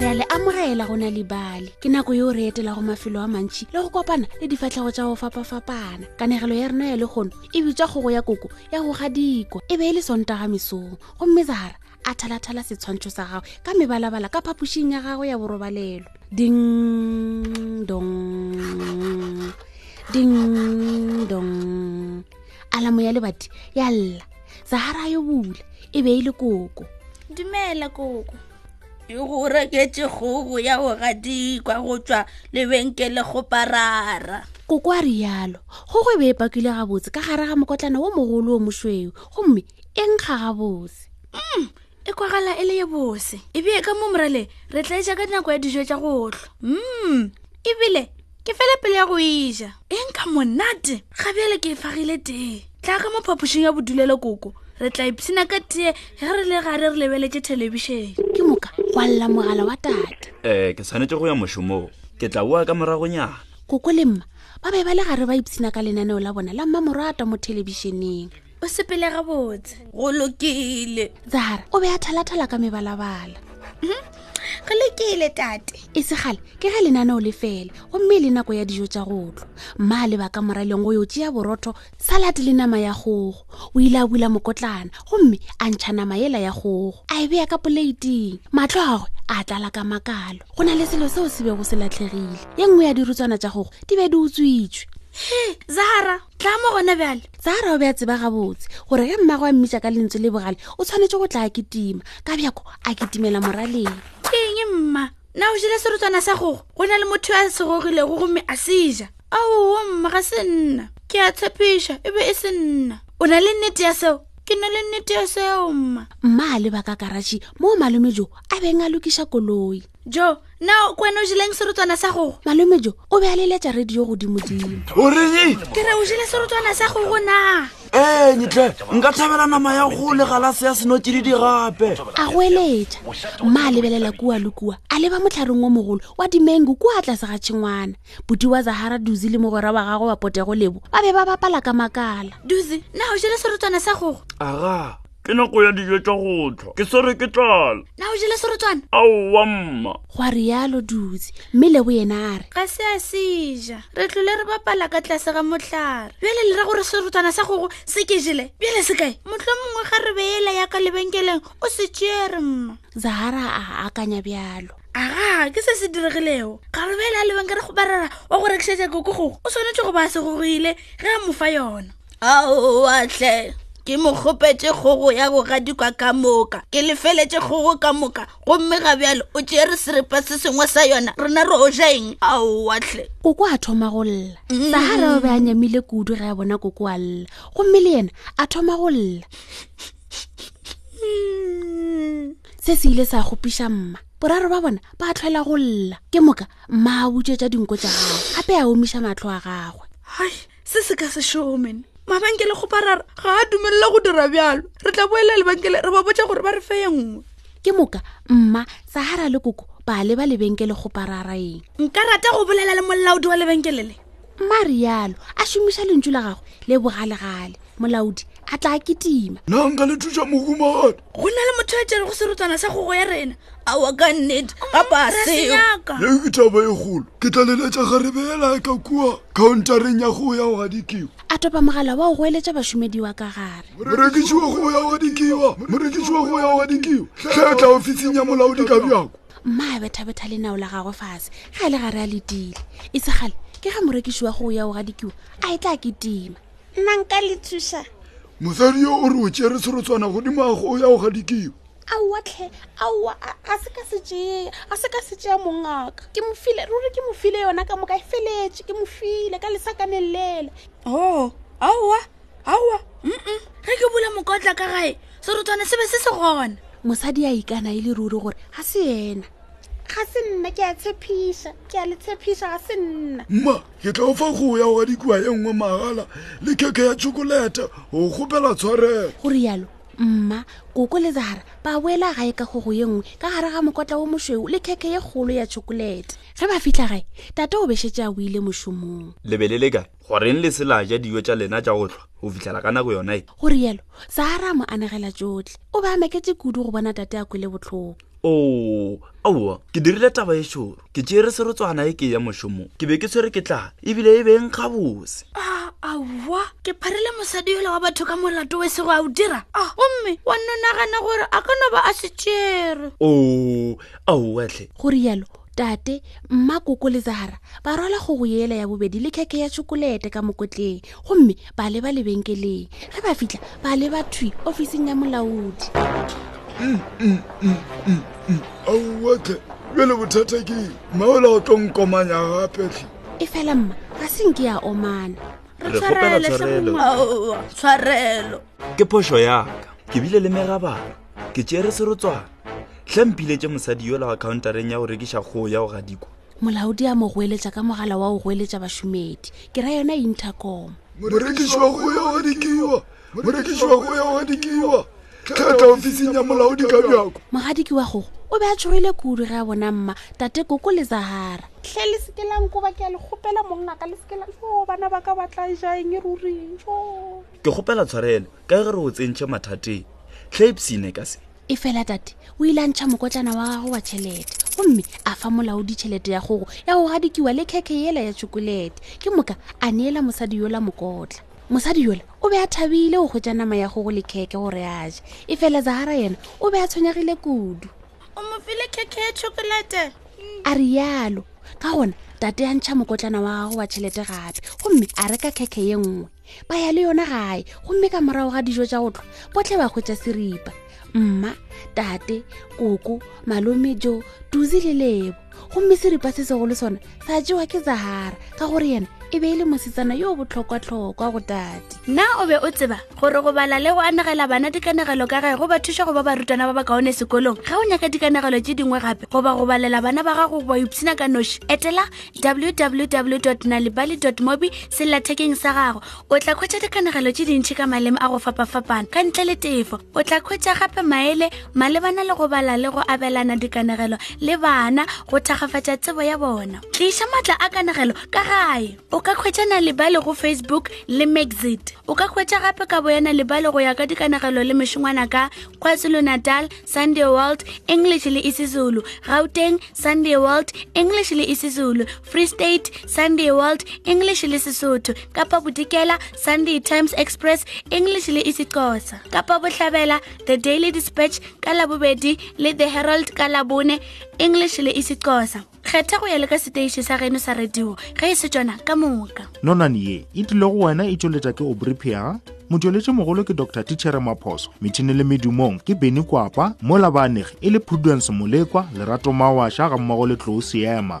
re a le amogela go na libale ke nako yo re etelago mafelo a mantšhi le go kopana le difatlhego tša go fapafapana kanegelo ya rena ya le kgono e bitswa kgogo ya koko ya go gadikwa e be e le sontaga mesong gomme zahara a thalathala setshwantsho sa gagwe ka mebalabala ka phapošing ya gagwe ya borobalelo ding dong ding dong alamo ya lebati ya lla sahara yo bula e be e le koko dumela koko e go reketse kgogo ya go gadikwa go tswa lebenkele go parara koko a rialo kgogo e be e pakile gabotse ka gare ga mokotlana wo mogolo wo mošweu gomme e nkga gabotse mm, e kwagala e le ye bose e bee ka mo morale re tlaetša ka dinako ya dijo tša gotlho mm, ebile ke fele pele ya go eja eng ka monate ga bjale ke e fagile tee tla ka mo phapošing ya bodulelo koko re tla ipshina ka tee ge re le gare re lebeletse thelebišene ke moka go lla mogala wa tate um ke tshwanetse go ya mošomong ke tla boa ka moragonyana koko le mma ba be ba le gare ba ipshina ka lenaneo la bona la mmamorata mo thelebišeneng o sepele gabotse go lokile zahara o be a thalathala ka mebalabala mhm. go lokile tate e segale ke ge lenaneo le fele gomme le nako ya dijo tša gotlwa mma a leba ka moraleng go yo tšea borotho salate le nama ya kgogo o ile a bula mokotlana gomme a ntšha nama ela ya kgogo a e beya ka poleiting matlho gagwe a tlala ka makalo go na le selo seo se bego se latlhegile ye nngwe ya dirutswana tša kgogo di be di utswitswe he zahara tla mo gona bjale tsara o be a tseba gabotse gore ge mmago a mmitša ka lentswe le bogale o tshwanetse go tla a kitima ka bjako a kitimela moraleng keng mma na o jele serotswana sa gogo go na le motho a segogilego gomme a seja aowo mma ga se nna ke a tshepiša e be e se nna o na le nnete ya seo ke na le nnete ya seo mma mma a leba ka karatšhi moo malomejo a beng a lokiša koloi jo na ke wena o jeleng serotswana sa gogo malome jo o be a leletša radio godimodimo o reng ke re o jele serotswana sa gogo na ee nyetle nka thabela nama ya go legalase ya senotšididi gape a go eletša mma a lebelela kua le kua a leba motlhareng o mogolo wa dimengu kua tlase ga tšhengwana bodi wa zahara duzi le mogwera wa gagwe wa potego lebo ba be ba bapala ka makala duzi na o jele serotswana sa gogo aga ke nako ya dijo tša go tlhwa ke swere ke tlala na o jele serotswana aowa mma gwa rialo dutse mme lebo yena a re ga se a seja re tlole re bapala ka tlase ga motlhare bjale le ra gore serotswana sa gogo se ke jele bjale se kae motlho mongwe ga re beela ya ka lebenkeleng o se tšere mma zahara a akanya bjalo aga ke se se diregilego ga re beela lebenkere go barara wa go rekišetsa koko gogo o tshwanetse go ba a segogile ge a mo fa yona aowahle ke mo kgopetše kgogo ya bogadikwa ka moka ke lefeletše kgogo ka moka gomme ga bjalo o tšere seripa se sengwe sa yona rena re o ja eng aowahle koko a thoma go lla mm. sahara o be a nyamile kudu ge a bona koko a lla gomme le yena a thoma go lla se se ile sa kgopiša mma boraro ba bona ba tlhwela go lla ke moka mma a butšetša dinko tša gago gape a omiša matlho a gagwe se se ka se šomen mabenkele go parara ga a dumelela go dira bjalo re tla boela lebenkele re ba botsa gore ba re fe ye nngwe ke moka mma sahara le koko ba leba lebenkele go parara eng nka rata go bolela le mollaodi wa lebenkele le mma rialo a šomiša lentšu la gagwe le bogalegale molaodi a tla kitima na nka le thuša mohumagadi go na le motho a tšere go serotsana sa gogo ya rena awa ka nnete ga paseo le ke taba e golo ke tla leletša garebela e ka kua countareng ya go ya wa dikiwa a topa mogala wa go eletša bašomedi wa ka gare morekiši wa go ya wa dikiwa morekiši wa go ya wa dikiwa tletla ofising ya molaodi ka bjako mma a bethabetha lenao la gagwe fase ga e le gare a letile e segale ke ga morekiši wa go ya o gadikiwa a e tla ketima nna nka le thuša mosadi yo o re o tšere serotswana godimo a go ya go ga dikibo aowatlhe aowa a se ka se tšea a se ka se tšea mongaka ke mofile ruri ke mofile yona ka moka e feletse ke mofile ka lesakaneng lele o oh, aowa aowa mm ge ke bula mokotla ka gae serotswane se be se se gona mosadi a ikana e le ruri gore ga se ena ga se nna ke a tshephisa ke a le tshephisa ga se nna mma ke tla o fa go ya wa dikua e nngwe magala le khekhe ya tšhokolete go kgopela tshwarelo go rialo mma koko le zahara ba boela gae ka kgogo ye nngwe ka gare ga mokotla wo mošweu le khekhe ye kgolo ya tšhokolete ge ba fitlha gae tate o bešetse a boile mošomong lebele le kae goreng le se la ja dijo tša lena tša go tlhwa go fitlhela ka nako yona e go rialo zahara mo anegela tšotlhe o ba a maketse kudu go bona tate a kwele botlhoko oo aowa ke dirile taba e šoro ke tšere serotswana e ke ya mošomong ke be ke tshwere ke tlala ebile e beng ga bose aowa ke pharile mosadi yola wa batho ka molato we sego a o dira a gomme wa nno nagana gore a ka no ba a se tšere oo aowatlhe go rialo Tate, mma koko le Zahara ba rwala kgogo yela ya bobedi le khekhe ya tšhokolete ka mokotleng gomme ba leba lebenkeleng. Ge ba fitlha ba leba thwi ofising ya molaodi. aowatle bjale bothata ke mmaola o tlo nkomanya gapetlhe E fela mma ga se nke ya omana. Re kgopela tshwarelo. Aowa, tshwarelo. ke phošo yaka ke bile le megabana ke tšere serotswana hle mpiletše mosadi yola wa countereng ya go rekiša kgoo ya go gadikwa molaodi a mo goeletša ka mogala wa go goeletša bašomedi ke ra yona intercom morekiši wa kgoo ya go gadikiwa morekiši wa kgoo ya go gadikiwa tlhatla ofising ya molaodi ka bjako mogadiki wa gogo o be a tshogile kudu ge a bona mma tate koko le zahara hle le seke la nkoba ke a le kgopela mongaka le seke la o bana ba ka ba tla jaeng e ruring ke kgopela tshwarelo ka ge re o tsentšhe mathateng hle epsene ka se e fela tate o ile a ntšha mokotlana wa gago wa tšhelete gomme a fa molaodi tšhelete ya gogo ya go gadikiwa le khekhe yela ya tšhokolete ke moka a neela mosadi yola mokotla mosadi yola o be a thabile go kgwetsa nama ya gogo le khekhe gore a je e fela zahara yena o be a tshwenyegile kudu o mo file khekhe ya tšhokolete a rialo ka gona tate ya ntšha mokotlana wa gago wa tšhelete gape gomme a reka khekhe ye nngwe ba ya le yona gae gomme ka morago ga dijo tša go tlwa botlhe ba kgwetsa seripa mma tate koko malome jo tuzi le lebo gomme seripa se segolo sona sa jewa ke zahara ka gore yena e be e le mosetsana yo o botlhokwa-tlhokwa go tate na o be o tseba gore go bala le go anegela bana dikanegelo ka gae go ba thuša go ba barutwana ba ba kaone sekolong ga o nyaka dikanegelo tše dingwe gape goba go balela bana ba gago go ba ipshina ka noši etela www nalibali mobi sellathekeng sa gago o tla khwetša dikganagelo tše dintšhi ka maleme a go fapafapana ka ntle le tefo o tla khwetša gape maele malebana le go bala le go abelana dikanegelo le bana go thakgafatša tsebo ya bona tliša maatla a kanegelo ka gae o ka khwetša nalibali go facebook le maxit o ka khwetša gape ka boyana libali go ya ka dikanegelo le mešongwana ka kwazulu natal Sunday World, English le isiZulu, Gauteng, Sunday World, English le isiZulu, Free State, Sunday World, English le Sesotho, Kapa Bodikela, Sunday Times Express, English le isiXhosa, Kapa Bohlabela, The Daily Dispatch ka Labobedi le The Herald ka Labone, English le isiXhosa. kgetha go ya le ka seteiši sa geno sa radio ge e se tsona ka moka nonane ye e tlile go wena e tšweletša ke obripia motšweletši mogolo ke dr tichere maphoso methini le medumong ke beny kwapa mola baanegi e le prudence molekwa lerato mawaša ga mmogo le tlou seema